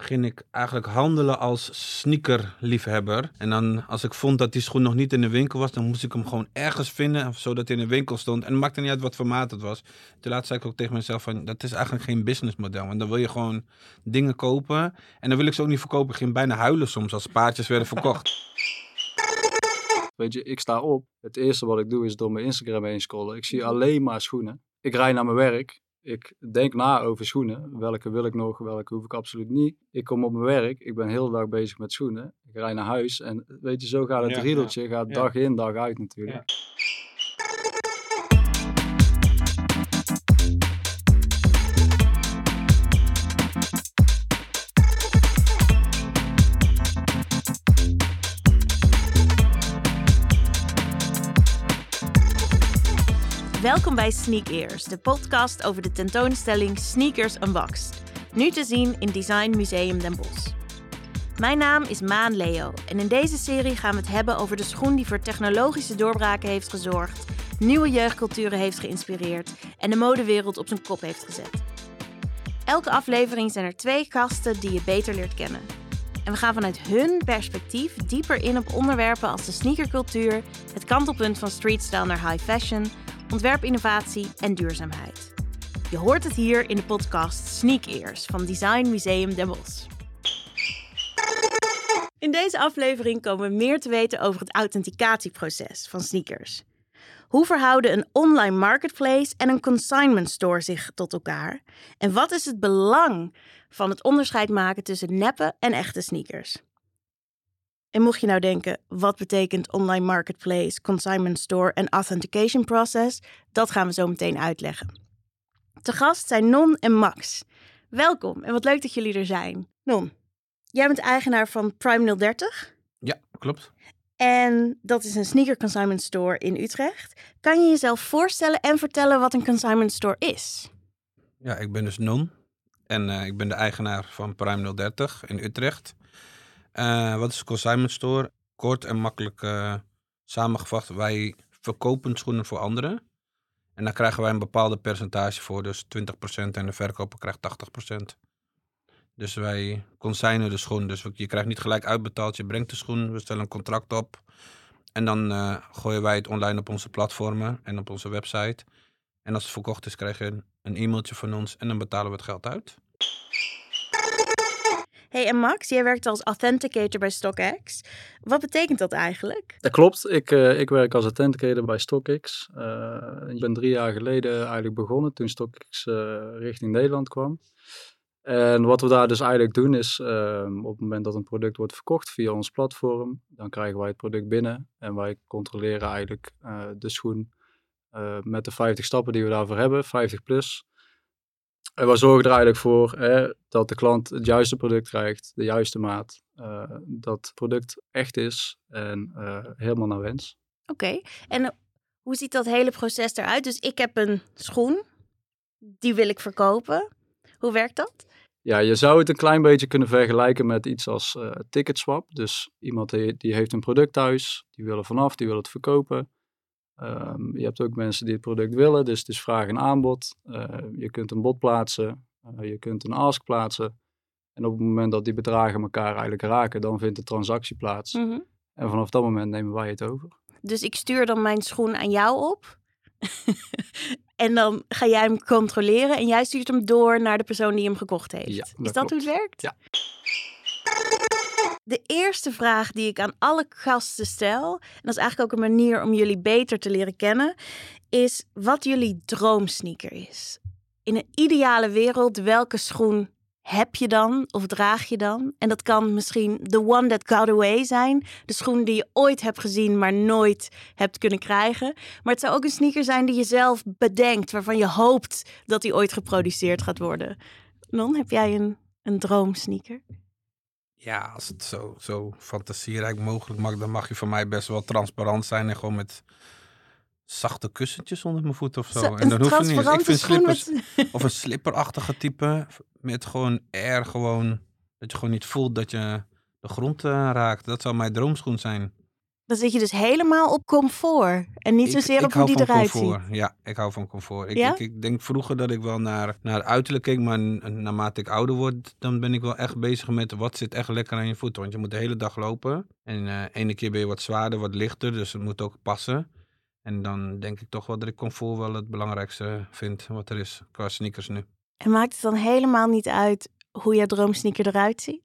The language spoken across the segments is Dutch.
ging ik eigenlijk handelen als sneakerliefhebber. En dan, als ik vond dat die schoen nog niet in de winkel was, dan moest ik hem gewoon ergens vinden, zodat hij in de winkel stond. En het maakte niet uit wat voor maat het was. Toen laatst zei ik ook tegen mezelf van, dat is eigenlijk geen businessmodel. Want dan wil je gewoon dingen kopen. En dan wil ik ze ook niet verkopen. Ik ging bijna huilen soms als paardjes werden verkocht. Weet je, ik sta op. Het eerste wat ik doe is door mijn Instagram heen scrollen. Ik zie alleen maar schoenen. Ik rij naar mijn werk. Ik denk na over schoenen. Welke wil ik nog, welke hoef ik absoluut niet. Ik kom op mijn werk. Ik ben heel de dag bezig met schoenen. Ik rij naar huis. En weet je, zo gaat het Ja, riedeltje. Gaat dag in, dag uit natuurlijk. Welkom bij Sneak Ears, de podcast over de tentoonstelling Sneakers Unboxed. Nu te zien in Design Museum Den Bosch. Mijn naam is Maan Leo en in deze serie gaan we het hebben over de schoen die voor technologische doorbraken heeft gezorgd, nieuwe jeugdculturen heeft geïnspireerd en de modewereld op zijn kop heeft gezet. Elke aflevering zijn er twee gasten die je beter leert kennen. En we gaan vanuit hun perspectief dieper in op onderwerpen als de sneakercultuur, het kantelpunt van streetstyle naar high fashion, ontwerpinnovatie en duurzaamheid. Je hoort het hier in de podcast Sneak Ears van Design Museum Den Bosch. In deze aflevering komen we meer te weten over het authenticatieproces van sneakers. Hoe verhouden een online marketplace en een consignment store zich tot elkaar? En wat is het belang van het onderscheid maken tussen neppe en echte sneakers? En mocht je nou denken, wat betekent online marketplace, consignment store en authentication process? Dat gaan we zo meteen uitleggen. Te gast zijn Non en Max. Welkom en wat leuk dat jullie er zijn. Non, jij bent eigenaar van Prime 030 Ja, klopt. en dat is een sneaker consignment store in Utrecht. Kan je jezelf voorstellen en vertellen wat een consignment store is? Ja, ik ben dus Non. En eh, ik ben de eigenaar van Prime 030 in Utrecht. Eh, wat is consignment store? Kort en makkelijk eh, samengevat. Wij verkopen schoenen voor anderen. En daar krijgen wij een bepaalde percentage voor. Dus 20% en de verkoper krijgt 80%. Dus wij consignen de schoen. Dus je krijgt niet gelijk uitbetaald. Je brengt de schoen, we stellen een contract op. En dan eh, gooien wij het online op onze platformen en op onze website. En als het verkocht is, krijg je een, een e-mailtje van ons en dan betalen we het geld uit. Hey, en Max, jij werkt als authenticator bij StockX. Wat betekent dat eigenlijk? Dat klopt. Ik, eh, ik werk als authenticator bij StockX. Eh, ik ben drie jaar geleden eigenlijk begonnen toen StockX eh, richting Nederland kwam. En wat we daar dus eigenlijk doen is, ehm, op het moment dat een product wordt verkocht via ons platform, dan krijgen wij het product binnen en wij controleren eigenlijk de schoen met de 50 stappen die we daarvoor hebben, 50 plus. En wij zorgen er eigenlijk voor hè, dat de klant het juiste product krijgt, de juiste maat, eh, dat het product echt is en eh, helemaal naar wens. Oké, en eh, hoe ziet dat hele proces eruit? Dus ik heb een schoen, die wil ik verkopen. Hoe werkt dat? Ja, je zou het een klein beetje kunnen vergelijken met iets als eh ticketswap. Dus iemand die, die heeft een product thuis, die wil er vanaf, die wil het verkopen. Ehm, je hebt ook mensen die het product willen, dus het is vraag en aanbod. Eh, je kunt een bod plaatsen, eh, je kunt een ask plaatsen. En op het moment dat die bedragen elkaar eigenlijk raken, dan vindt de transactie plaats. Mhm. En vanaf dat moment nemen wij het over. Dus ik stuur dan mijn schoen aan jou op. en dan ga jij hem controleren en jij stuurt hem door naar de persoon die hem gekocht heeft. Ja, Is dat hoe het werkt? Ja. De eerste vraag die ik aan alle gasten stel, en dat is eigenlijk ook een manier om jullie beter te leren kennen, is wat jullie droomsneaker is. In een ideale wereld, welke schoen heb je dan of draag je dan? En dat kan misschien the one that got away zijn. De schoen die je ooit hebt gezien, maar nooit hebt kunnen krijgen. Maar het zou ook een sneaker zijn die je zelf bedenkt, waarvan je hoopt dat die ooit geproduceerd gaat worden. Non, heb jij een, een droomsneaker? Ja, als het zo, zo fantasierijk mogelijk mag, dan mag je voor mij best wel transparant zijn en gewoon met zachte kussentjes onder mijn voet of zo. Zo, en dan hoeft het niet. Ik vind slippers met- of een slipperachtige type met gewoon air, gewoon dat je gewoon niet voelt dat je de grond eh, raakt. Dat zou mijn droomschoen zijn. Dan zit je dus helemaal op comfort. En niet zozeer ik op hoe hou die van eruit comfort. ziet. Ja, ik hou van comfort. Ik, Ja? ik, ik denk vroeger dat ik wel naar, naar uiterlijk keek, maar naarmate ik ouder word, dan ben ik wel echt bezig met wat zit echt lekker aan je voeten. Want je moet de hele dag lopen. En eh ene keer ben je wat zwaarder, wat lichter, dus het moet ook passen. En dan denk ik toch wel dat ik comfort wel het belangrijkste vind wat er is qua sneakers nu. En maakt het dan helemaal niet uit hoe jouw droomsneaker eruit ziet?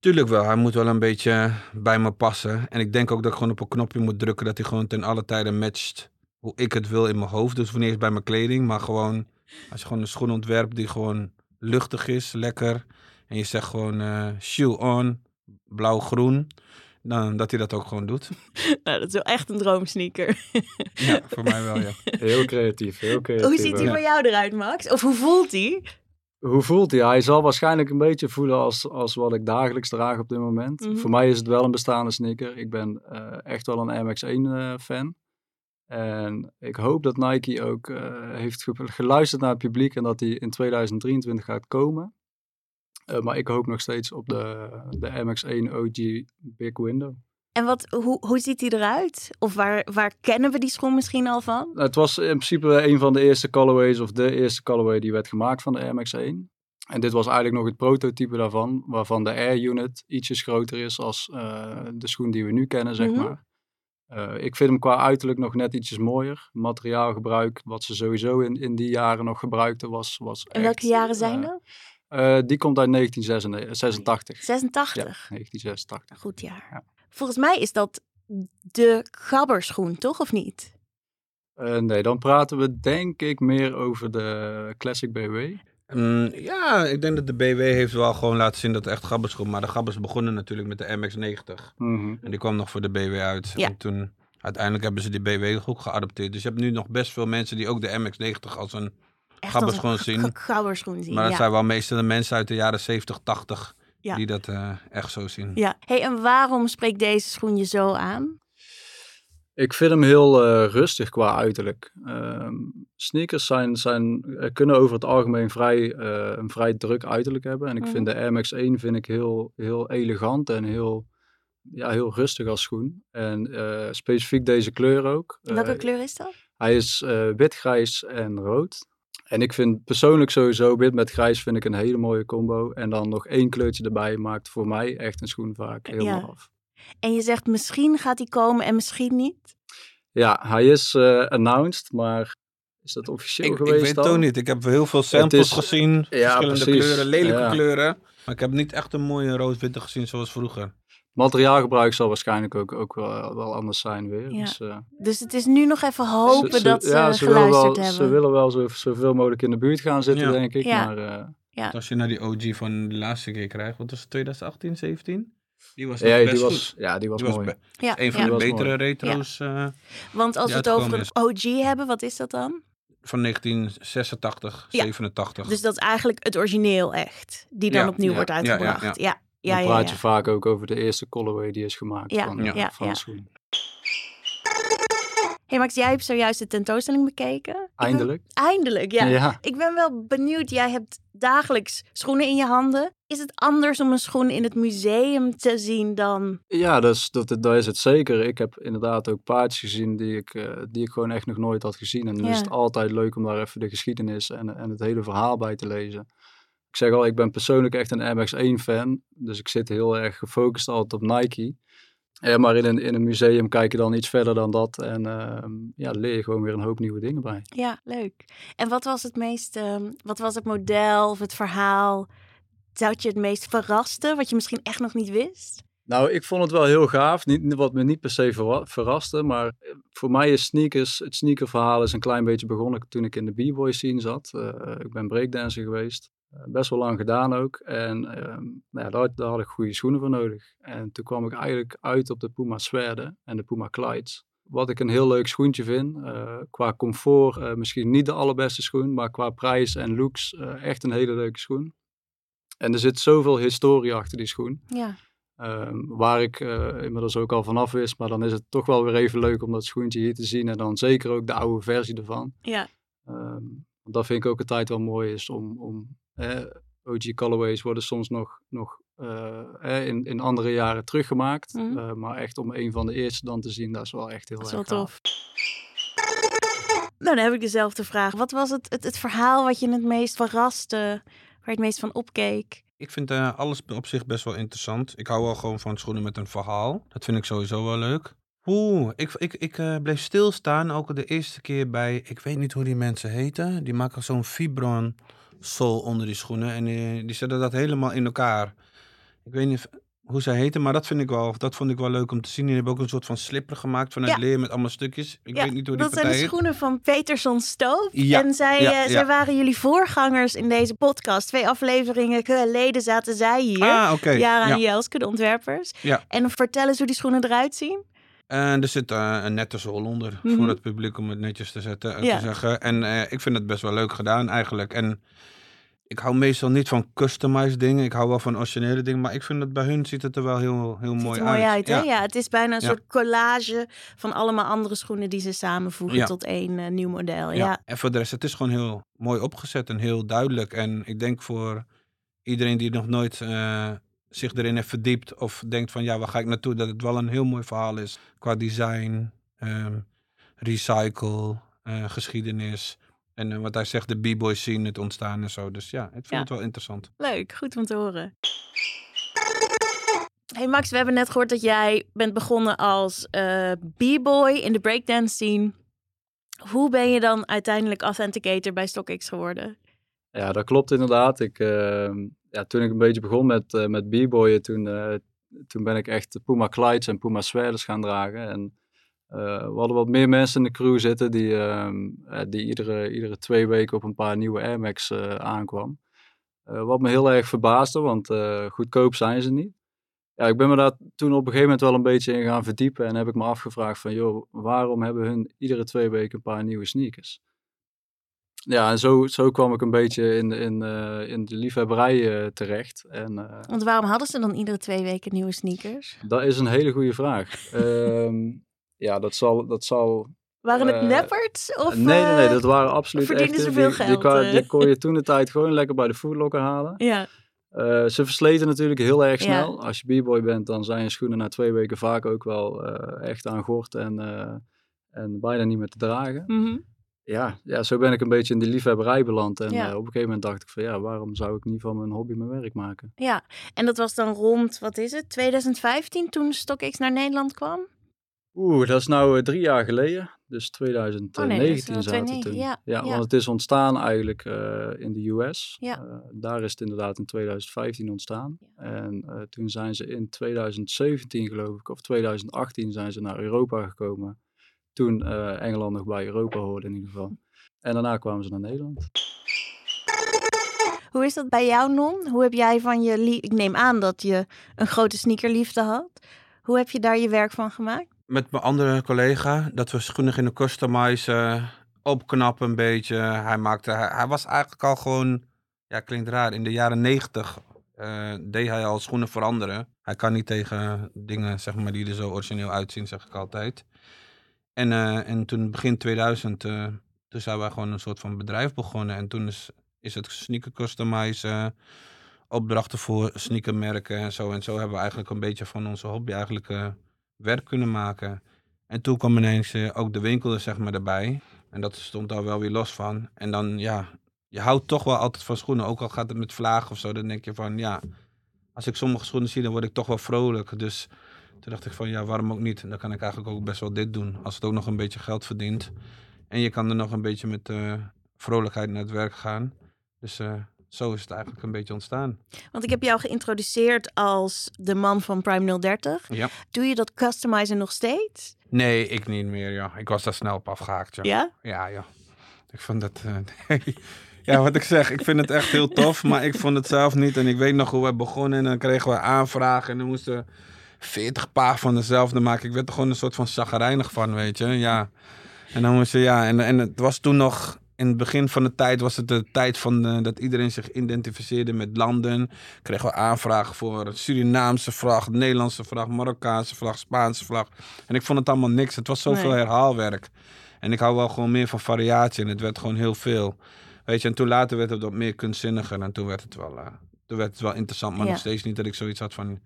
Tuurlijk wel, hij moet wel een beetje bij me passen. En ik denk ook dat ik gewoon op een knopje moet drukken dat hij gewoon ten alle tijden matcht hoe ik het wil in mijn hoofd. Dus wanneer eens bij mijn kleding, maar gewoon als je gewoon een schoen ontwerpt die gewoon luchtig is, lekker. En je zegt gewoon eh, shoe on, blauw-groen. Dan dat hij dat ook gewoon doet. Nou, dat is wel echt een droomsneaker. Ja, voor mij wel, ja. Heel creatief, heel creatief. hoe ziet hij voor jou eruit, Max? Of hoe voelt hij? Hoe voelt hij? Hij zal waarschijnlijk een beetje voelen als, als wat ik dagelijks draag op dit moment. Mhm. Voor mij is het wel een bestaande sneaker. Ik ben eh, echt wel een MX1 eh, fan. En ik hoop dat Nike ook eh, heeft ge- geluisterd naar het publiek en dat die in 2023 gaat komen. Maar ik hoop nog steeds op de, de MX1 OG Big Window. En wat, hoe, hoe ziet hij eruit? Of waar, waar kennen we die schoen misschien al van? Het was in principe een van de eerste colorways of de eerste colorway die werd gemaakt van de MX1. En dit was eigenlijk nog het prototype daarvan, waarvan de Air Unit ietsjes groter is als eh, de schoen die we nu kennen, zeg Mhm. maar. Eh, ik vind hem qua uiterlijk nog net ietsjes mooier. Materiaalgebruik, wat ze sowieso in, in die jaren nog gebruikten, was, was En welke jaren zijn eh, dat? eh, die komt uit 1986. 86. Ja, 1986. Goed jaar. Ja. Volgens mij is dat de gabberschoen, toch? Of niet? Eh, nee, dan praten we denk ik meer over de Classic BW. Mm, ja, ik denk dat de BW heeft wel gewoon laten zien dat het echt gabbers komt. Maar de gabbers begonnen natuurlijk met de MX-90. Mhm. En die kwam nog voor de BW uit. Ja. En toen, uiteindelijk hebben ze die BW ook geadopteerd. Dus je hebt nu nog best veel mensen die ook de MX-90 als een... Gabberschoen zien. zien, Maar dat ja. zijn wel meestal de mensen uit de jaren 70, 80 Ja. die dat eh, echt zo zien. Ja. Hey, en waarom spreekt deze schoen je zo aan? Ik vind hem heel eh, rustig qua uiterlijk. Ehm, sneakers zijn, zijn, eh, kunnen over het algemeen vrij, eh, een vrij druk uiterlijk hebben. En ik vind de Air Max 1 vind ik heel, heel elegant en heel, ja, heel rustig als schoen. En eh, specifiek deze kleur ook. Welke kleur is dat? Hij is eh, wit, grijs en rood. En ik vind persoonlijk sowieso wit met grijs vind ik een hele mooie combo. En dan nog één kleurtje erbij maakt voor mij echt een schoen vaak helemaal Ja. af. En je zegt misschien gaat die komen en misschien niet. Ja, hij is eh, announced, maar is dat officieel Ik, ik geweest weet het ook niet. Ik heb heel veel samples is- gezien. verschillende precies. kleuren, lelijke Ja. kleuren. Maar ik heb niet echt een mooie rood-witte gezien zoals vroeger. Materiaalgebruik zal waarschijnlijk ook, ook wel, wel anders zijn weer. Ja. Dus, eh, Dus het is nu nog even hopen ze- dat ze, ja, ze geluisterd wel, hebben. Ze willen wel zo, zoveel mogelijk in de buurt gaan zitten, Ja. denk ik. Ja. Maar eh, Ja. Als je naar die OG van de laatste keer krijgt, wat was het, 2018, 17? Die was ja, best die goed. was, ja, die was Die was mooi. Ja, een van ja. de betere mooi. retro's eh, Want als we het over een OG hebben, wat is dat dan? van 1986, Ja. 87. Dus dat is eigenlijk het origineel echt, die dan Ja, opnieuw ja, wordt ja, ja, uitgebracht. ja. Ja, Dan praat ja. je vaak ook over de eerste colorway die is gemaakt Ja, van, ja, van schoen. Hey Max, jij hebt zojuist de tentoonstelling bekeken. Ben- Eindelijk. Eindelijk, ja. ja. Ik ben wel benieuwd, jij hebt dagelijks schoenen in je handen. Is het anders om een schoen in het museum te zien dan... Ja, dat is, dat, dat is het zeker. Ik heb inderdaad ook paardjes gezien die ik, eh, die ik gewoon echt nog nooit had gezien. En dan Ja. is het altijd leuk om daar even de geschiedenis en, en het hele verhaal bij te lezen. Ik zeg al, ik ben persoonlijk echt een MX1-fan. Dus ik zit heel erg gefocust altijd op Nike. Ja, maar in een, in een museum kijk je dan iets verder dan dat. En ehm, ja, leer je gewoon weer een hoop nieuwe dingen bij. Ja, leuk. En wat was het meest, ehm, wat was het model of het verhaal dat je het meest verraste, wat je misschien echt nog niet wist? Nou, ik vond het wel heel gaaf. Niet, wat me niet per se verra- verraste, maar eh, voor mij is sneakers, het sneakerverhaal is een klein beetje begonnen toen ik in de b-boy scene zat. Eh, ik ben breakdancer geweest. Eh, best wel lang gedaan ook. En ehm, nou ja, daar, daar had ik goede schoenen voor nodig. En toen kwam ik eigenlijk uit op de Puma Swerde en de Puma Clydes. Wat ik een heel leuk schoentje vind. Eh, qua comfort eh, misschien niet de allerbeste schoen, maar qua prijs en looks echt een hele leuke schoen. En er zit zoveel historie achter die schoen. Ja, Ehm, waar ik inmiddels ook al vanaf wist. Maar dan is het toch wel weer even leuk om dat schoentje hier te zien. En dan zeker ook de oude versie ervan. ja, Ehm, dat vind ik ook altijd wel mooi is om... om OG colorways worden soms nog, nog eh, in, in andere jaren teruggemaakt. Mhm. Eh, maar echt om een van de eerste dan te zien, dat is wel echt heel Dat is erg tof. Nou, dan heb ik dezelfde vraag. Wat was het, het, het verhaal wat je het meest verraste, waar je het meest van opkeek? Ik vind eh, alles op zich best wel interessant. Ik hou wel gewoon van schoenen met een verhaal. Dat vind ik sowieso wel leuk. Oeh, ik, ik, ik eh, bleef stilstaan ook de eerste keer bij, ik weet niet hoe die mensen heten. Die maken zo'n Vibron sol onder die schoenen en die, die zetten dat helemaal in elkaar. Ik weet niet hoe zij heten, maar dat, vind ik wel, dat vond ik wel leuk om te zien. Die hebben ook een soort van slipper gemaakt vanuit Ja. leer met allemaal stukjes. Ik Ja, weet niet hoe die dat zijn de heet. schoenen van Peterson Stoof. Ja, En zij, eh, zij waren jullie voorgangers in deze podcast. Twee afleveringen geleden zaten zij hier. Ah, oké. Jara Ja. en Jelske, de ontwerpers. Ja. En vertel eens hoe die schoenen eruit zien. En er zit eh, een nette zool onder Mhm. voor het publiek om het netjes te zetten en Ja. te zeggen. En eh, ik vind het best wel leuk gedaan eigenlijk. En ik hou meestal niet van customized dingen. Ik hou wel van originele dingen. Maar ik vind dat bij hun ziet het er wel heel, heel mooi mooi uit. uit, hè? Ja, het is bijna een Ja. soort collage van allemaal andere schoenen die ze samenvoegen Ja. tot één eh, nieuw model. Ja. Ja. En voor de rest, het is gewoon heel mooi opgezet en heel duidelijk. En ik denk voor iedereen die nog nooit zich erin heeft verdiept of denkt van ja, waar ga ik naartoe? Dat het wel een heel mooi verhaal is qua design, ehm, recycle, eh, geschiedenis. En eh, wat hij zegt, de b-boys zien het ontstaan en zo. Dus ja, ik vind Ja. het wel interessant. Leuk, goed om te horen. Hey Max, we hebben net gehoord dat jij bent begonnen als eh, b-boy in de breakdance scene. Hoe ben je dan uiteindelijk authenticator bij StockX geworden? Ja, dat klopt inderdaad. Ik, ehm, ja, toen ik een beetje begon met, eh, met b-boyen, toen, eh, toen ben ik echt Puma Clydes en Puma Sweaters gaan dragen. En eh, we hadden wat meer mensen in de crew zitten die, ehm, eh, die iedere, iedere twee weken op een paar nieuwe Air Max aankwam. Wat me heel erg verbaasde, want goedkoop zijn ze niet. Ja, ik ben me daar toen op een gegeven moment wel een beetje in gaan verdiepen en heb ik me afgevraagd van, joh, waarom hebben hun iedere twee weken een paar nieuwe sneakers? Ja, en zo, zo kwam ik een beetje in, in, eh, in de liefhebberij eh, terecht. En eh, Want waarom hadden ze dan iedere twee weken nieuwe sneakers? dat is een hele goede vraag. Ehm, ja, dat zal, dat zal... Waren het nepperts? Of, nee, nee, nee, dat waren absoluut verdienen echt... ze die- veel die, geld, die kon je toen de tijd gewoon lekker bij de foodlocker halen. Ja, ze versleten natuurlijk heel erg Ja. snel. Als je b-boy bent, dan zijn je schoenen na twee weken vaak ook wel echt aan gort en, eh, en bijna niet meer te dragen. mhm. Ja, ja, zo ben ik een beetje in die liefhebberij beland. En Ja. eh, op een gegeven moment dacht ik van ja, waarom zou ik niet van mijn hobby mijn werk maken? ja. En dat was dan rond, wat is het, 2015 toen StockX naar Nederland kwam? Oeh, dat is nou eh, drie jaar geleden. Dus Oh nee, dat is 2019 wel zaten 2019, toen. ja, ja. want het is ontstaan eigenlijk eh, in de US. Ja. Daar is het inderdaad in 2015 ontstaan. En toen zijn ze in 2017 geloof ik, of 2018 zijn ze naar Europa gekomen. Toen eh, Engeland nog bij Europa hoorde in ieder geval. En daarna kwamen ze naar Nederland. Hoe is dat bij jou, Non? Hoe heb jij van je... Ik neem aan dat je een grote sneakerliefde had. Hoe heb je daar je werk van gemaakt? Met mijn andere collega, dat we schoenen gingen customizen, opknappen een beetje. Hij, maakte, hij, hij was eigenlijk al gewoon, ja klinkt raar, in de jaren negentig eh, deed hij al schoenen veranderen. Hij kan niet tegen dingen zeg maar, die er zo origineel uitzien, zeg ik altijd. En, eh, en toen begin 2000, eh, toen zijn wij gewoon een soort van bedrijf begonnen. En toen is, is het sneaker customizen, opdrachten voor sneakermerken en zo. En zo hebben we eigenlijk een beetje van onze hobby eigenlijk eh, werk kunnen maken. En toen kwam ineens eh, ook de winkel zeg maar erbij. En dat stond daar wel weer los van. En dan ja, je houdt toch wel altijd van schoenen. Ook al gaat het met vlagen of zo, dan denk je van ja, als ik sommige schoenen zie, dan word ik toch wel vrolijk. Dus toen dacht ik van ja, waarom ook niet? Dan kan ik eigenlijk ook best wel dit doen. Als het ook nog een beetje geld verdient. En je kan er nog een beetje met eh, vrolijkheid naar het werk gaan. Dus eh, zo is het eigenlijk een beetje ontstaan. Want ik heb jou geïntroduceerd als de man van Prime 030. Ja. Doe je dat customizen nog steeds? Nee, ik niet meer, ja. Ik was daar snel op afgehaakt, ja. Ja? Ja, ja. Ik vond dat... eh, nee. Ja, wat ik zeg, ik vind het echt heel tof, maar ik vond het zelf niet. En ik weet nog hoe we begonnen en dan kregen we aanvragen en dan moesten 40 paar van dezelfde maken. Ik werd er gewoon een soort van chagrijnig van, weet je. Ja. En dan moest je, ja, en, en het was toen nog... In het begin van de tijd was het de tijd van de- dat iedereen zich identificeerde met landen. Kregen we aanvragen voor Surinaamse vlag, Nederlandse vlag, Marokkaanse vlag, Spaanse vlag. En ik vond het allemaal niks. Het was zoveel Nee. herhaalwerk. En ik hou wel gewoon meer van variatie en het werd gewoon heel veel. Weet je, en toen later werd het wat meer kunstzinniger en toen werd het wel, eh, toen werd het wel interessant, maar Ja. nog steeds niet dat ik zoiets had van,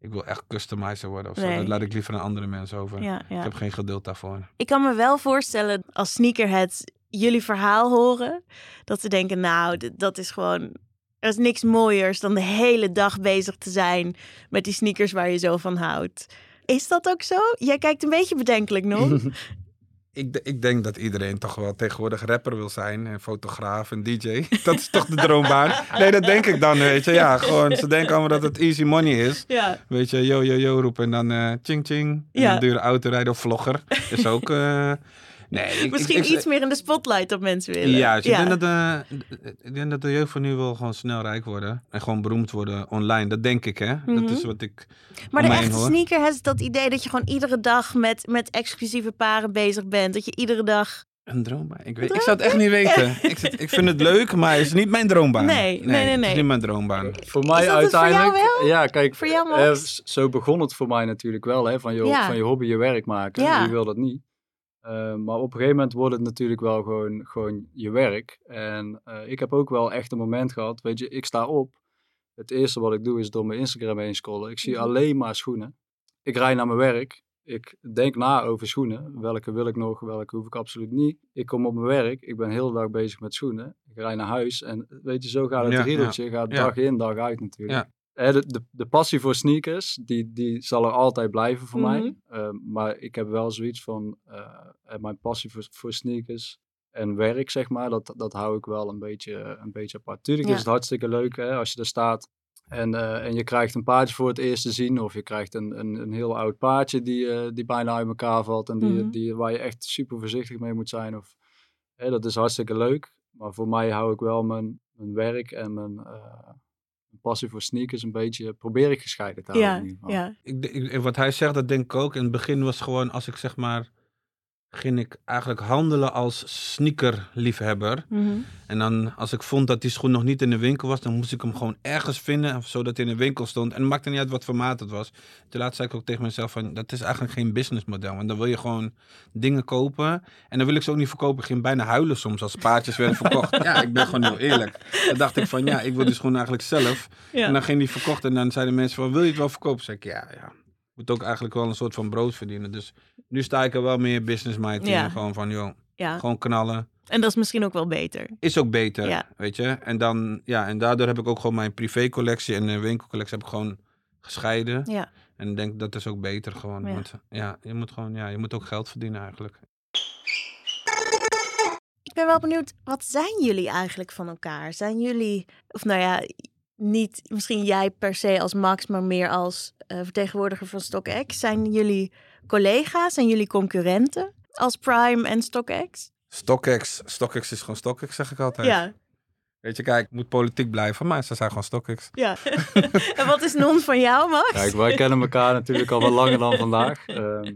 ik wil echt customizer worden of zo. Nee. Dat laat ik liever aan andere mensen over. Ja, ja. Ik heb geen geduld daarvoor. Ik kan me wel voorstellen als sneakerheads jullie verhaal horen, dat ze denken, nou, dat is gewoon, er is niks mooiers dan de hele dag bezig te zijn met die sneakers waar je zo van houdt. Is dat ook zo? Jij kijkt een beetje bedenkelijk nog. Ik, ik denk dat iedereen toch wel tegenwoordig rapper wil zijn. En fotograaf en DJ. Dat is toch de droombaan? Nee, dat denk ik dan, weet je. Ja, gewoon, ze denken allemaal dat het easy money is. ja. Weet je, yo, yo, yo roepen en dan eh ching, ching. En Ja. een dure auto of vlogger. Is ook... eh, nee, ik- Misschien ik, ik, iets meer in de spotlight dat mensen willen. Ja, ik, denk dat de, ik denk dat de jeugd van nu wil gewoon snel rijk worden. En gewoon beroemd worden online. Dat denk ik, hè. Dat Mhm. is wat ik... Maar de echte hoor. sneakerheads, is dat idee dat je gewoon iedere dag met, met exclusieve paren bezig bent. Dat je iedere dag... Een droombaan? Ik, weet, ik zou het echt niet weten. ik, zit- ik vind het leuk, maar het is niet mijn droombaan. Nee, nee, nee, Het nee. is niet mijn droombaan. Voor mij dat het voor jou uiteindelijk. wel? Ja, kijk, Voor jou, eh, zo begon het voor mij natuurlijk wel. Hè, van, je, Ja. van je hobby je werk maken. Ja. Wie wil dat niet? Eh, maar op een gegeven moment wordt het natuurlijk wel gewoon, gewoon je werk. En eh, ik heb ook wel echt een moment gehad. Weet je, ik sta op. Het eerste wat ik doe is door mijn Instagram heen scrollen. Ik zie Mhm. alleen maar schoenen. Ik rij naar mijn werk. Ik denk na over schoenen. Welke wil ik nog, welke hoef ik absoluut niet. Ik kom op mijn werk. Ik ben heel de dag bezig met schoenen. Ik rij naar huis. En weet je, zo gaat het Ja, riedeltje. Gaat ja. dag in, dag uit natuurlijk. Hè, de, de, de passie voor sneakers, die, die zal er altijd blijven voor Mhm. mij. Eh, maar ik heb wel zoiets van, eh, mijn passie voor, voor sneakers en werk, zeg maar, dat, dat hou ik wel een beetje, een beetje apart. Tuurlijk Ja. is het hartstikke leuk hè, als je er staat en, eh, en je krijgt een paardje voor het eerst te zien. Of je krijgt een, een, een heel oud paardje die, eh, die bijna uit elkaar valt en die, Mhm. die, waar je echt super voorzichtig mee moet zijn. Of, hè, dat is hartstikke leuk. Maar voor mij hou ik wel mijn, mijn werk en mijn... mijn passie voor sneakers een beetje probeer ik gescheiden te houden. Ja, in ieder geval. ja. Ik, ik- wat hij zegt, dat denk ik ook. In het begin was gewoon, als ik zeg maar... ging ik eigenlijk handelen als sneakerliefhebber. Mhm. En dan, als ik vond dat die schoen nog niet in de winkel was, dan moest ik hem gewoon ergens vinden, zodat hij in de winkel stond. En het maakte niet uit wat voor maat het was. Toen laatst zei ik ook tegen mezelf van, dat is eigenlijk geen businessmodel. Want dan wil je gewoon dingen kopen. En dan wil ik ze ook niet verkopen. Ik ging bijna huilen soms als paardjes werden verkocht. ja, ik ben gewoon heel eerlijk. Dan dacht ik van, ja, ik wil die schoen eigenlijk zelf. Ja. En dan ging die verkocht en dan zeiden mensen van, wil je het wel verkopen? Zeg ik, ja, ja. Moet ook eigenlijk wel een soort van brood verdienen. Dus nu sta ik er wel meer business mind in. Ja. Gewoon van, joh, ja. gewoon knallen. En dat is misschien ook wel beter. Is ook beter, Ja. weet je. En, dan, ja, en daardoor heb ik ook gewoon mijn privécollectie en de winkelcollectie heb ik gewoon gescheiden. Ja. En ik denk dat is ook beter gewoon. Ja. Want ja, je moet gewoon, ja, je moet ook geld verdienen eigenlijk. Ik ben wel benieuwd, wat zijn jullie eigenlijk van elkaar? Zijn jullie, of nou ja, niet misschien jij per se als Max, maar meer als eh, vertegenwoordiger van StockX. Zijn jullie collega's? Zijn jullie concurrenten als Prime en StockX? StockX, StockX is gewoon StockX, zeg ik altijd. Ja, Weet je, kijk, ik moet politiek blijven, maar ze zijn gewoon StockX. ja. en wat is non van jou, Max? Kijk, wij kennen elkaar natuurlijk al wel langer dan vandaag. Ehm,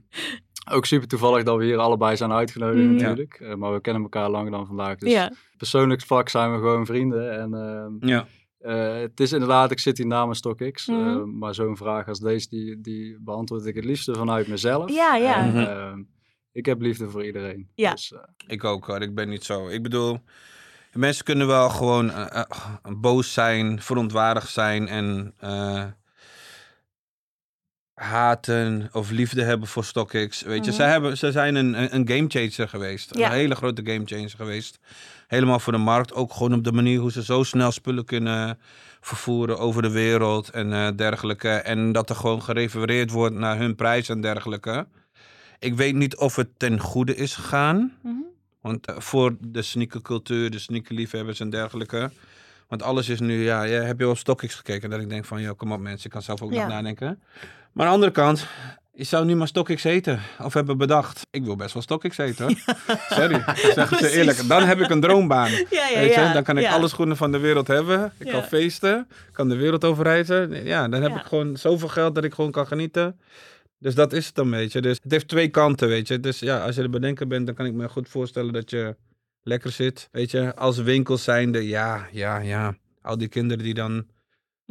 ook super toevallig dat we hier allebei zijn uitgenodigd Mhm. natuurlijk. Eh, maar we kennen elkaar langer dan vandaag. Dus ja, persoonlijk vlak zijn we gewoon vrienden. En ehm, Ja. Eh, het is inderdaad, ik zit hier namens StockX. Eh, maar zo'n vraag als deze, die, die beantwoord ik het liefste vanuit mezelf. ja, ja. En, Mhm. ehm, ik heb liefde voor iedereen. Ja. Dus, eh, Ik ook hoor, ik ben niet zo. Ik bedoel, mensen kunnen wel gewoon boos zijn, verontwaardigd zijn en eh, haten of liefde hebben voor StockX. Weet je, Mhm. ze, hebben, ze zijn een, een gamechanger geweest. Ja. Een hele grote gamechanger geweest. Helemaal voor de markt. Ook gewoon op de manier hoe ze zo snel spullen kunnen vervoeren over de wereld en eh, dergelijke. En dat er gewoon gerefereerd wordt naar hun prijs en dergelijke. Ik weet niet of het ten goede is gegaan. Mhm. Want eh, voor de sneakercultuur, de sneakerliefhebbers en dergelijke. Want alles is nu, ja, ja heb je wel op StockX gekeken? Dat ik denk van, ja, kom op mensen, ik kan zelf ook Ja. nog nadenken. Maar aan de andere kant, je zou nu maar StockX eten. Of hebben bedacht, ik wil best wel StockX eten hoor. Sorry, Precies. eerlijk. Dan heb ik een droombaan. Ja, ja, Weet je? ja. Dan kan ik ja. alle schoenen van de wereld hebben. Ik Ja. kan feesten, kan de wereld overreizen. Ja, dan heb Ja. ik gewoon zoveel geld dat ik gewoon kan genieten. Dus dat is het dan, weet je. Dus het heeft twee kanten, weet je. Dus ja, als je er bedenken bent, dan kan ik me goed voorstellen dat je lekker zit. Weet je, als winkels zijnde, ja, ja, ja. Al die kinderen die dan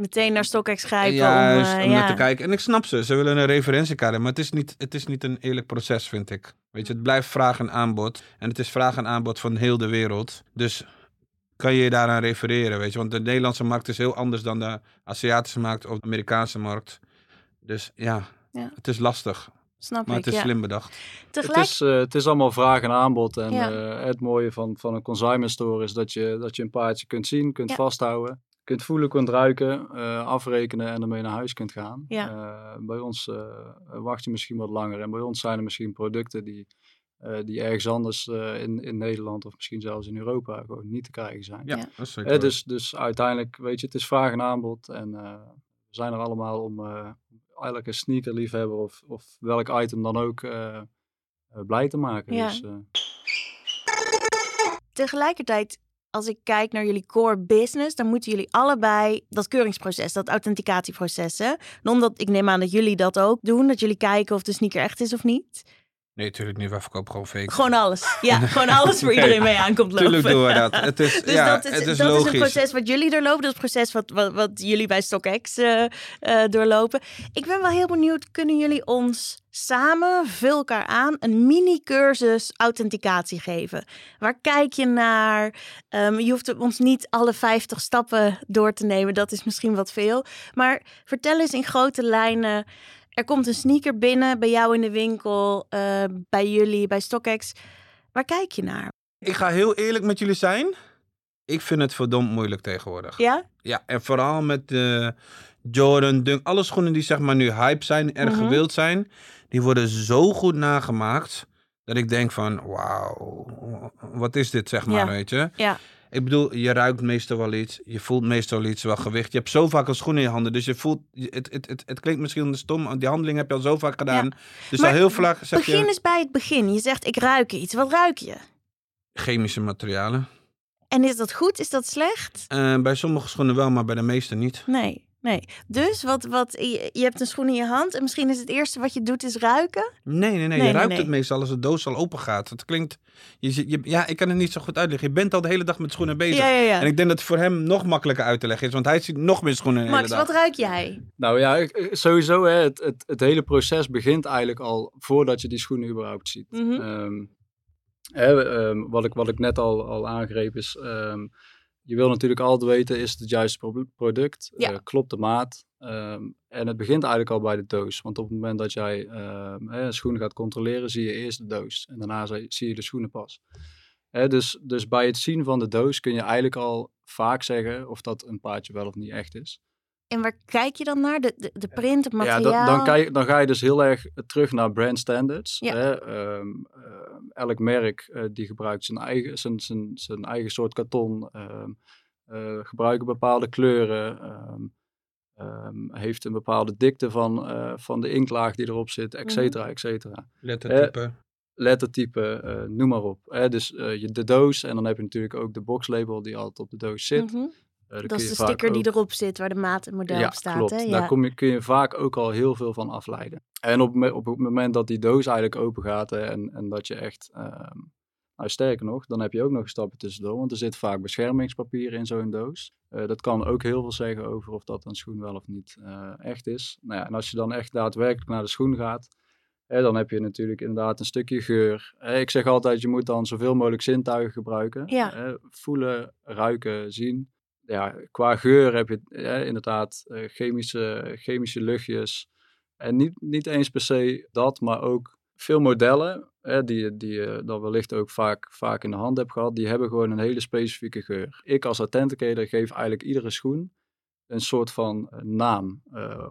Meteen naar StockX grijpen juist om, eh, om ja. te kijken. En ik snap ze, ze willen een referentiekader, maar het is, niet, het is niet een eerlijk proces, vind ik. Weet je, het blijft vraag en aanbod. En het is vraag en aanbod van heel de wereld. Dus kan je je daaraan refereren, weet je. Want de Nederlandse markt is heel anders dan de Aziatische markt of de Amerikaanse markt. Dus ja, Ja. het is lastig. Snap Maar ik, het is ja. slim bedacht. Tegelijk, Het is, eh, het is allemaal vraag en aanbod. En Ja. eh, het mooie van, van een consignment store is dat je, dat je een paardje kunt zien, kunt Ja. vasthouden. Kunt voelen, kunt ruiken, eh, afrekenen en ermee naar huis kunt gaan. Ja. Eh, bij ons eh, wacht je misschien wat langer. En bij ons zijn er misschien producten die, eh, die ergens anders eh, in, in Nederland of misschien zelfs in Europa gewoon niet te krijgen zijn. Ja, Ja. dat is zeker dus, dus uiteindelijk, weet je, het is vraag en aanbod. En eh, we zijn er allemaal om eh elke sneakerliefhebber of, of welk item dan ook eh, eh, blij te maken. Ja. Dus, eh, tegelijkertijd, als ik kijk naar jullie core business, dan moeten jullie allebei dat keuringsproces, dat authenticatieproces, Omdat ik neem aan dat jullie dat ook doen, dat jullie kijken of de sneaker echt is of niet. Nee, natuurlijk niet. Wij verkopen gewoon fake. Gewoon alles. Ja, gewoon alles voor iedereen mee aankomt lopen. Tuurlijk doen we dat. Het is, Dus ja, dat, is, het is dat is een proces wat jullie doorlopen. Dat is een proces wat, wat, wat jullie bij StockX eh, eh, doorlopen. Ik ben wel heel benieuwd, kunnen jullie ons samen, vul elkaar aan, een mini-cursus authenticatie geven? Waar kijk je naar? Ehm, je hoeft ons niet alle 50 stappen door te nemen. Dat is misschien wat veel. Maar vertel eens in grote lijnen. Er komt een sneaker binnen bij jou in de winkel, eh, bij jullie, bij StockX. Waar kijk je naar? Ik ga heel eerlijk met jullie zijn. Ik vind het verdomd moeilijk tegenwoordig. Ja? Ja, en vooral met de Jordan, Dunk, alle schoenen die zeg maar nu hype zijn, erg Mhm. gewild zijn, die worden zo goed nagemaakt dat ik denk van, wauw, wat is dit zeg maar, Ja. weet je? Ja. Ik bedoel, je ruikt meestal wel iets, je voelt meestal iets, wel gewicht. Je hebt zo vaak een schoen in je handen, dus je voelt, het, het, het, het klinkt misschien stom, die handeling heb je al zo vaak gedaan. Dus Maar al heel vaak zeg Begin je eens bij het begin. Je zegt, ik ruik iets. Wat ruik je? chemische materialen. En is dat goed? Is dat slecht? Eh, bij sommige schoenen wel, maar bij de meeste niet. Nee, nee. Dus wat, wat, je, je hebt een schoen in je hand en misschien is het eerste wat je doet is ruiken. Nee, nee, nee. Nee, je nee, ruikt nee. het meestal als de doos al open gaat. Het klinkt... Je, ja, ik kan het niet zo goed uitleggen. Je bent al de hele dag met schoenen bezig. Ja, ja, ja. En ik denk dat het voor hem nog makkelijker uit te leggen is. Want hij ziet nog meer schoenen de Max, hele dag. wat ruik jij? Nou ja, ik- sowieso, hè, het, het, het hele proces begint eigenlijk al voordat je die schoenen überhaupt ziet. Mhm. Ehm, hè, ehm, wat, ik, wat ik net al, al aangreep is, ehm, je wil natuurlijk altijd weten, is het het juiste pro- product? Ja. Eh, klopt de maat? Ehm, en het begint eigenlijk al bij de doos. Want op het moment dat jij ehm, hè, een schoen gaat controleren, zie je eerst de doos. En daarna zie- zie je de schoenen pas. Hè, dus, dus bij het zien van de doos kun je eigenlijk al vaak zeggen of dat een paardje wel of niet echt is. En waar kijk je dan naar? De, de, de print, het Ja, materiaal? dan, dan, kan je, dan ga je dus heel erg terug naar brand standards. Ja. Hè? Ehm, eh, elk merk eh, die gebruikt zijn eigen, zijn, zijn, zijn eigen soort karton, ehm, eh, gebruiken bepaalde kleuren, ehm, ehm, heeft een bepaalde dikte van, eh, van de inklaag die erop zit, et Mhm. cetera, et cetera. Lettertype. Lettertype, eh, noem maar op. Hè? Dus eh, je, de doos en dan heb je natuurlijk ook de boxlabel die altijd op de doos zit. Mhm. Dat kun is de sticker die erop zit, waar de maat en model ja, op staat. klopt. Hè? Daar kom je, kun je vaak ook al heel veel van afleiden. En op, op het moment dat die doos eigenlijk open gaat en, en dat je echt, ehm, nou sterker nog, dan heb je ook nog een stapje tussendoor, want er zit vaak beschermingspapier in zo'n doos. Eh, dat kan ook heel veel zeggen over of dat een schoen wel of niet eh, echt is. Nou ja, en als je dan echt daadwerkelijk naar de schoen gaat, hè, dan heb je natuurlijk inderdaad een stukje geur. Ik zeg altijd, je moet dan zoveel mogelijk zintuigen gebruiken. Ja. Voelen, ruiken, zien ja, qua geur heb je eh, inderdaad eh, chemische, chemische luchtjes. En niet, niet eens per se dat, maar ook veel modellen, hè, die, die je dan wellicht ook vaak, vaak in de hand hebt gehad, die hebben gewoon een hele specifieke geur. Ik als authenticator geef eigenlijk iedere schoen een soort van eh, naam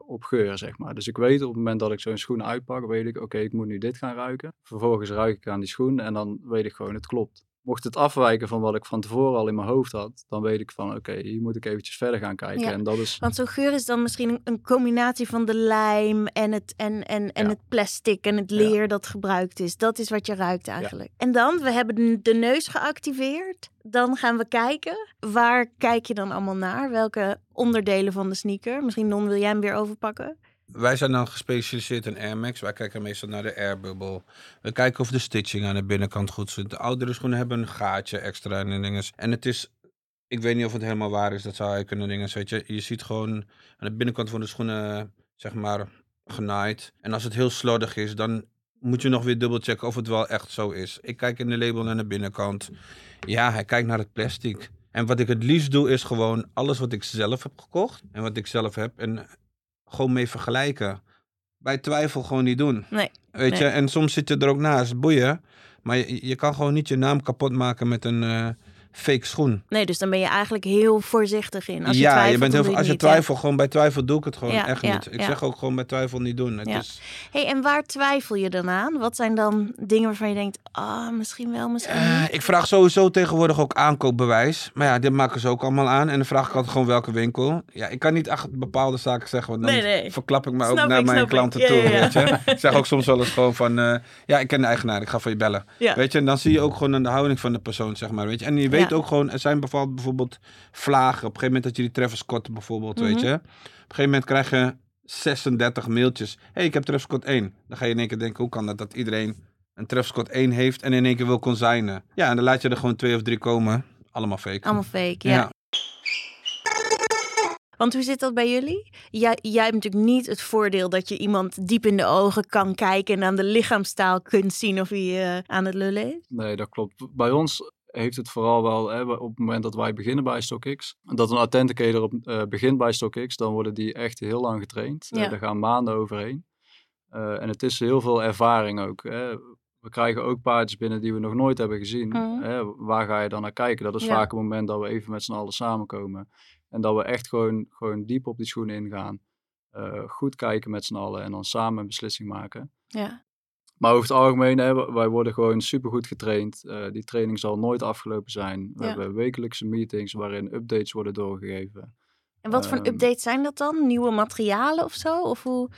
op geur, zeg maar. Dus ik weet op het moment dat ik zo'n schoen uitpak, weet ik, oké, ik moet nu dit gaan ruiken. Vervolgens ruik ik aan die schoen en dan weet ik gewoon, het klopt. Mocht het afwijken van wat ik van tevoren al in mijn hoofd had, dan weet ik van, oké, hier moet ik eventjes verder gaan kijken. Ja. En dat is, Want zo'n geur is dan misschien een, combinatie van de lijm en het, en, en, en Ja. het plastic en het Ja. leer dat gebruikt is. Dat is wat je ruikt eigenlijk. En dan, we hebben de- de neus geactiveerd. Dan gaan we kijken. Waar kijk je dan allemaal naar? Welke onderdelen van de sneaker? Misschien Non, wil jij hem weer overpakken? Wij zijn dan gespecialiseerd in Air Max. Wij kijken meestal naar de airbubble. We kijken of de stitching aan de binnenkant goed zit. De oudere schoenen hebben een gaatje extra en dingen. En het is, ik weet niet of het helemaal waar is, dat zou je kunnen dingen. Weet je, je ziet gewoon aan de binnenkant van de schoenen, zeg maar, genaaid. En als het heel slordig is, dan moet je nog weer dubbelchecken of het wel echt zo is. Ik kijk in de label naar de binnenkant. Ja, hij kijkt naar het plastic. En wat ik het liefst doe, is gewoon alles wat ik zelf heb gekocht en wat ik zelf heb en gewoon mee vergelijken. Bij twijfel gewoon niet doen. Nee, Weet nee. je, en soms zit je er ook naast, boeien. Maar je, je kan gewoon niet je naam kapot maken met een eh, fake schoen. Nee, dus dan ben je eigenlijk heel voorzichtig in. Als je ja, twijfelt, je bent heel, als je niet, ja. twijfelt, gewoon bij twijfel doe ik het gewoon Ja, echt ja, niet. Ik zeg ook gewoon bij twijfel niet doen. Het Ja. is, Hey, en waar twijfel je dan aan? Wat zijn dan dingen waarvan je denkt, ah, misschien wel, misschien Eh, niet? ik vraag sowieso tegenwoordig ook aankoopbewijs. Maar ja, dit maken ze ook allemaal aan. En dan vraag ik altijd gewoon welke winkel. Ja, ik kan niet echt bepaalde zaken zeggen. Want dan Nee, nee. verklap ik me ook Snap naar ik, mijn ik. klanten toe. Weet je? Ik zeg ook soms wel eens gewoon van... eh, ja, ik ken de eigenaar. Ik ga voor je bellen. Ja. Weet je, en dan zie je ook gewoon aan de houding van de persoon, zeg maar. Weet je? En je weet Ja. ook gewoon... Er zijn bijvoorbeeld, bijvoorbeeld vlagen. Op een gegeven moment dat je die Travis Scott bijvoorbeeld, weet Mhm. je. Op een gegeven moment krijg je 36 mailtjes. Hé, hey, ik heb Travis Scott 1. Dan ga je in één keer denken, hoe kan dat dat iedereen een Travis Scott 1 heeft en in één keer wil consignen? Ja, en dan laat je er gewoon twee of drie komen. Allemaal fake. Allemaal fake, ja. Ja. Want hoe zit dat bij jullie? Jij, jij hebt natuurlijk niet het voordeel dat je iemand diep in de ogen kan kijken en aan de lichaamstaal kunt zien of hij eh, aan het lullen is. Nee, dat klopt. Bij ons heeft het vooral wel, hè, op het moment dat wij beginnen bij StockX, dat een authenticator op, eh, begint bij StockX, dan worden die echt heel lang getraind. Eh, Ja. daar gaan maanden overheen. Eh, en het is heel veel ervaring ook. Hè. We krijgen ook paardjes binnen die we nog nooit hebben gezien. Mhm. Hè. Waar ga je dan naar kijken? Dat is Ja. vaak het moment dat we even met z'n allen samenkomen. En dat we echt gewoon, gewoon diep op die schoenen ingaan. Goed kijken met z'n allen en dan samen een beslissing maken. Ja. Maar over het algemeen, hè, wij worden gewoon supergoed getraind. Eh, die training zal nooit afgelopen zijn. We Ja. hebben wekelijkse meetings waarin updates worden doorgegeven. En wat voor Ehm, updates zijn dat dan? Nieuwe materialen of zo? Of hoe?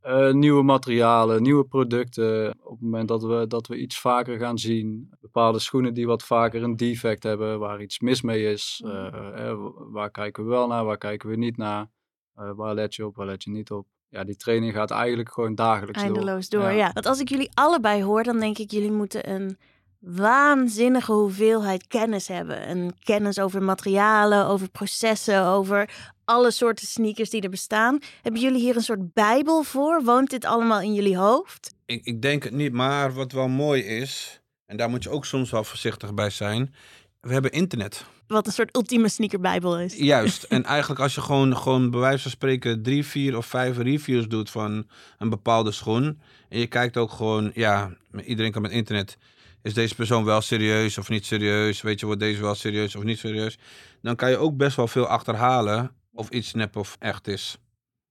Eh, nieuwe materialen, nieuwe producten. Op het moment dat we, dat we iets vaker gaan zien. Bepaalde schoenen die wat vaker een defect hebben, waar iets mis mee is. Mhm. Eh, w- waar kijken we wel naar, waar kijken we niet naar? Waar let je op, waar let je niet op? Ja, die training gaat eigenlijk gewoon dagelijks door. Eindeloos door, Ja. ja. Want als ik jullie allebei hoor, dan denk ik, jullie moeten een waanzinnige hoeveelheid kennis hebben. En kennis over materialen, over processen, over alle soorten sneakers die er bestaan. Hebben jullie hier een soort bijbel voor? Woont dit allemaal in jullie hoofd? Ik, ik denk het niet, maar wat wel mooi is, en daar moet je ook soms wel voorzichtig bij zijn. We hebben internet. Wat een soort ultieme sneakerbijbel is. Juist. en eigenlijk als je gewoon, gewoon bij wijze van spreken drie, vier of vijf reviews doet van een bepaalde schoen. En je kijkt ook gewoon, ja, iedereen kan met internet. Is deze persoon wel serieus of niet serieus? Weet je, wordt deze wel serieus of niet serieus? Dan kan je ook best wel veel achterhalen of iets nep of echt is.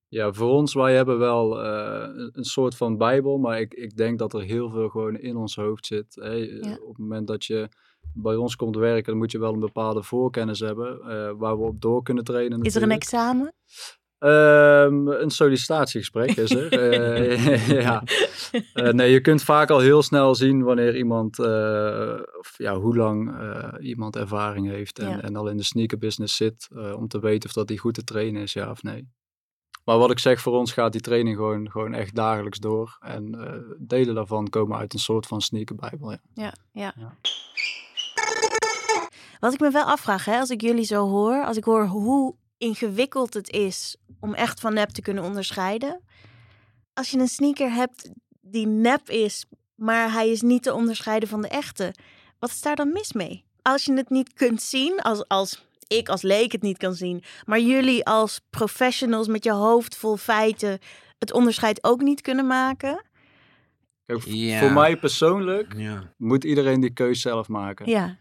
Ja, voor ons, wij hebben wel eh, een- een soort van bijbel, maar ik, ik denk dat er heel veel gewoon in ons hoofd zit. Hè. Ja. Op het moment dat je bij ons komt werken, dan moet je wel een bepaalde voorkennis hebben, eh, waar we op door kunnen trainen Is er een examen? Ehm, een sollicitatiegesprek is er. Eh, ja. Eh, nee, je kunt vaak al heel snel zien wanneer iemand, of ja, hoe lang iemand ervaring heeft en, Ja. en al in de sneakerbusiness zit, eh, om te weten of dat die goed te trainen is, ja of nee. Maar wat ik zeg, voor ons gaat die training gewoon, gewoon echt dagelijks door. En delen daarvan komen uit een soort van sneakerbijbel. Ja. Ja, ja. Ja. Wat ik me wel afvraag, hè, als ik jullie zo hoor, als ik hoor hoe ingewikkeld het is om echt van nep te kunnen onderscheiden. Als je een sneaker hebt die nep is, maar hij is niet te onderscheiden van de echte, wat is daar dan mis mee? Als je het niet kunt zien, als, als ik als leek het niet kan zien, maar jullie als professionals met je hoofd vol feiten het onderscheid ook niet kunnen maken. Kijk. Voor mij persoonlijk Ja. moet iedereen die keus zelf maken. Ja,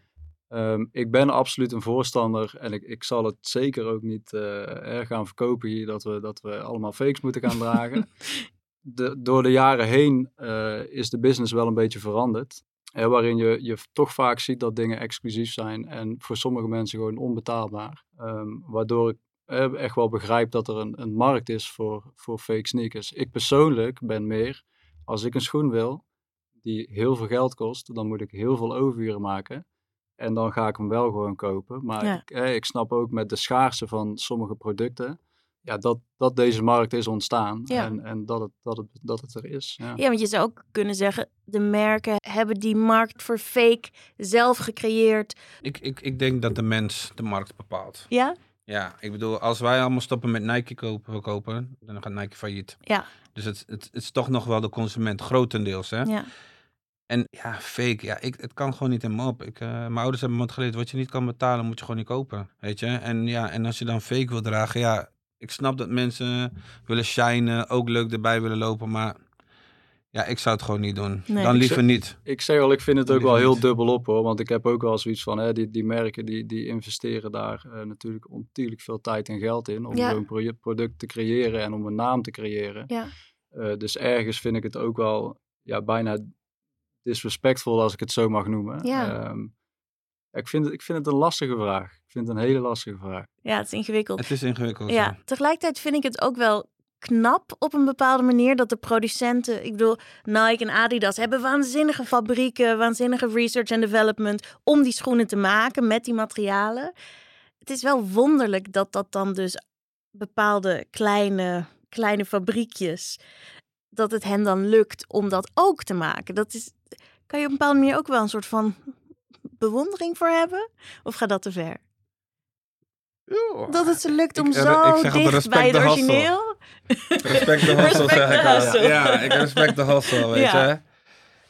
Ehm, ik ben absoluut een voorstander en ik, ik zal het zeker ook niet eh, eh, gaan verkopen hier dat we, dat we allemaal fakes moeten gaan dragen. De, door de jaren heen eh, is de business wel een beetje veranderd. Hè, waarin je, je toch vaak ziet dat dingen exclusief zijn en voor sommige mensen gewoon onbetaalbaar. Ehm, waardoor ik eh, echt wel begrijp dat er een, een markt is voor, voor fake sneakers. Ik persoonlijk ben meer, als ik een schoen wil die heel veel geld kost, dan moet ik heel veel overuren maken. En dan ga ik hem wel gewoon kopen. Maar Ja. ik, eh, ik snap ook met de schaarste van sommige producten. Ja, dat, dat deze markt is ontstaan. Ja. En, en dat, het, dat, het, dat het er is. Ja. Ja, want je zou ook kunnen zeggen, de merken hebben die markt voor fake zelf gecreëerd. Ik, ik, ik denk dat de mens de markt bepaalt. Ja? Ja, ik bedoel, als wij allemaal stoppen met Nike kopen, verkopen, dan gaat Nike failliet. Ja. Dus het, het, het is toch nog wel de consument, grotendeels. Hè? Ja. En ja, fake, ja, ik, het kan gewoon niet in me op. Ik, eh, mijn ouders hebben me het geleerd, wat je niet kan betalen, moet je gewoon niet kopen. Weet je? En ja, en als je dan fake wil dragen, ja, ik snap dat mensen willen shinen, ook leuk erbij willen lopen, maar ja, ik zou het gewoon niet doen. Nee. dan liever niet. Ik zeg al, ik vind het ook wel heel niet. dubbel op hoor. Want ik heb ook wel zoiets van, hè, die, die merken die, die investeren daar eh, natuurlijk ontiegelijk veel tijd en geld in. Om Ja. proje- product te creëren en om een naam te creëren. Ja. Eh, dus ergens vind ik het ook wel ja, bijna disrespectful als ik het zo mag noemen. Ja. Ehm, ja, ik, vind het, ik vind het een lastige vraag. Ik vind het een hele lastige vraag. Ja, het is ingewikkeld. Het is ingewikkeld. Ja, Ja. tegelijkertijd vind ik het ook wel knap op een bepaalde manier dat de producenten, ik bedoel, Nike en Adidas hebben waanzinnige fabrieken, waanzinnige research en development om die schoenen te maken met die materialen. Het is wel wonderlijk dat dat dan dus bepaalde kleine, kleine fabriekjes, dat het hen dan lukt om dat ook te maken. Dat is, kan je op een bepaalde manier ook wel een soort van bewondering voor hebben? Of gaat dat te ver? Dat het ze lukt om Ik- zo ik dicht bij het origineel. Respect de Respect zeg ik al. Ja, ik respect de hustle, weet Ja. je.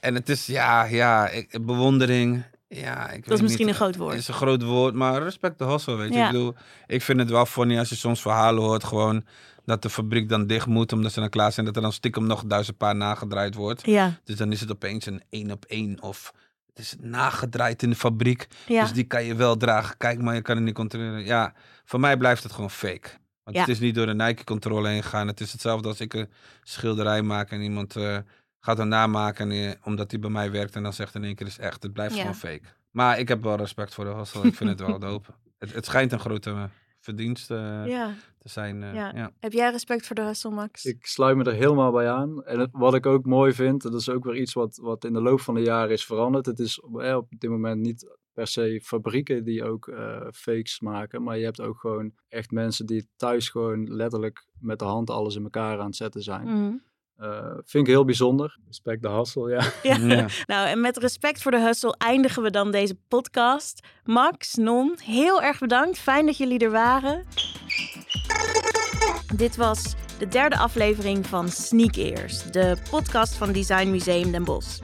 En het is, ja, ja, ik, bewondering. Ja, ik Dat is misschien een groot Het woord. is een groot woord, maar respect de hustle, weet je. Ja. Ik bedoel, ik vind het wel funny als je soms verhalen hoort, gewoon dat de fabriek dan dicht moet omdat ze dan klaar zijn, dat er dan stiekem nog duizend paar nagedraaid wordt. Ja, Dus dan is het opeens een één op één of het is nagedraaid in de fabriek. ja. Dus die kan je wel dragen. Kijk maar, je kan het niet controleren. Ja, voor mij blijft het gewoon fake. Want Ja. het is niet door de Nike-controle heen gegaan. Het is hetzelfde als ik een schilderij maak en iemand eh, gaat een namaken en, eh, omdat hij bij mij werkt en dan zegt in één keer is echt. Het blijft Ja. gewoon fake. Maar ik heb wel respect voor de hustle. Ik vind het wel dope. Het, het schijnt een grote eh, verdienst eh, ja. te zijn. eh, Ja. ja. Heb jij respect voor de hustle, Max? Ik sluit me er helemaal bij aan. En het- wat ik ook mooi vind, dat is ook weer iets wat, wat in de loop van de jaren is veranderd. Het is eh, op dit moment niet per se fabrieken die ook eh, fakes maken. Maar je hebt ook gewoon echt mensen die thuis gewoon letterlijk met de hand alles in elkaar aan het zetten zijn. Mhm. Eh, vind ik heel bijzonder. Respect de ja. Ja. Ja. Nou, en met respect voor de hustle eindigen we dan deze podcast. Max, Non, heel erg bedankt. Fijn dat jullie er waren. Dit was de derde aflevering van Sneak Ears, de podcast van Design Museum Den Bosch.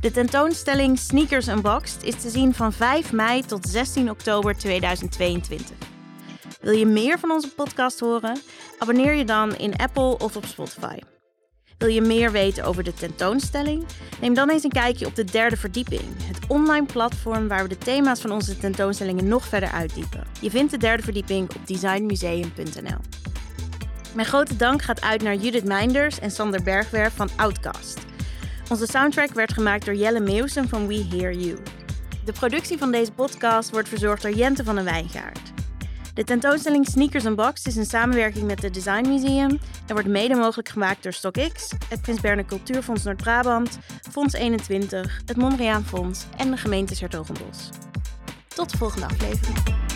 De tentoonstelling Sneakers Unboxed is te zien van 5 mei tot 16 oktober 2022. Wil je meer van onze podcast horen? Abonneer je dan in Apple of op Spotify. Wil je meer weten over de tentoonstelling? Neem dan eens een kijkje op de derde verdieping, het online platform waar we de thema's van onze tentoonstellingen nog verder uitdiepen. Je vindt de derde verdieping op designmuseum.nl. Mijn grote dank gaat uit naar Judith Meinders en Sander Bergwerf van Outcast. Onze soundtrack werd gemaakt door Jelle Meeuwsen van We Hear You. De productie van deze podcast wordt verzorgd door Jente van den Wijngaard. De tentoonstelling Sneakers Unboxed is een samenwerking met het Design Museum en wordt mede mogelijk gemaakt door StockX, het Prins Cultuurfonds Noord-Brabant, Fonds 21, het Mondriaan Fonds en de gemeente 's Hertogenbosch. Tot de volgende aflevering.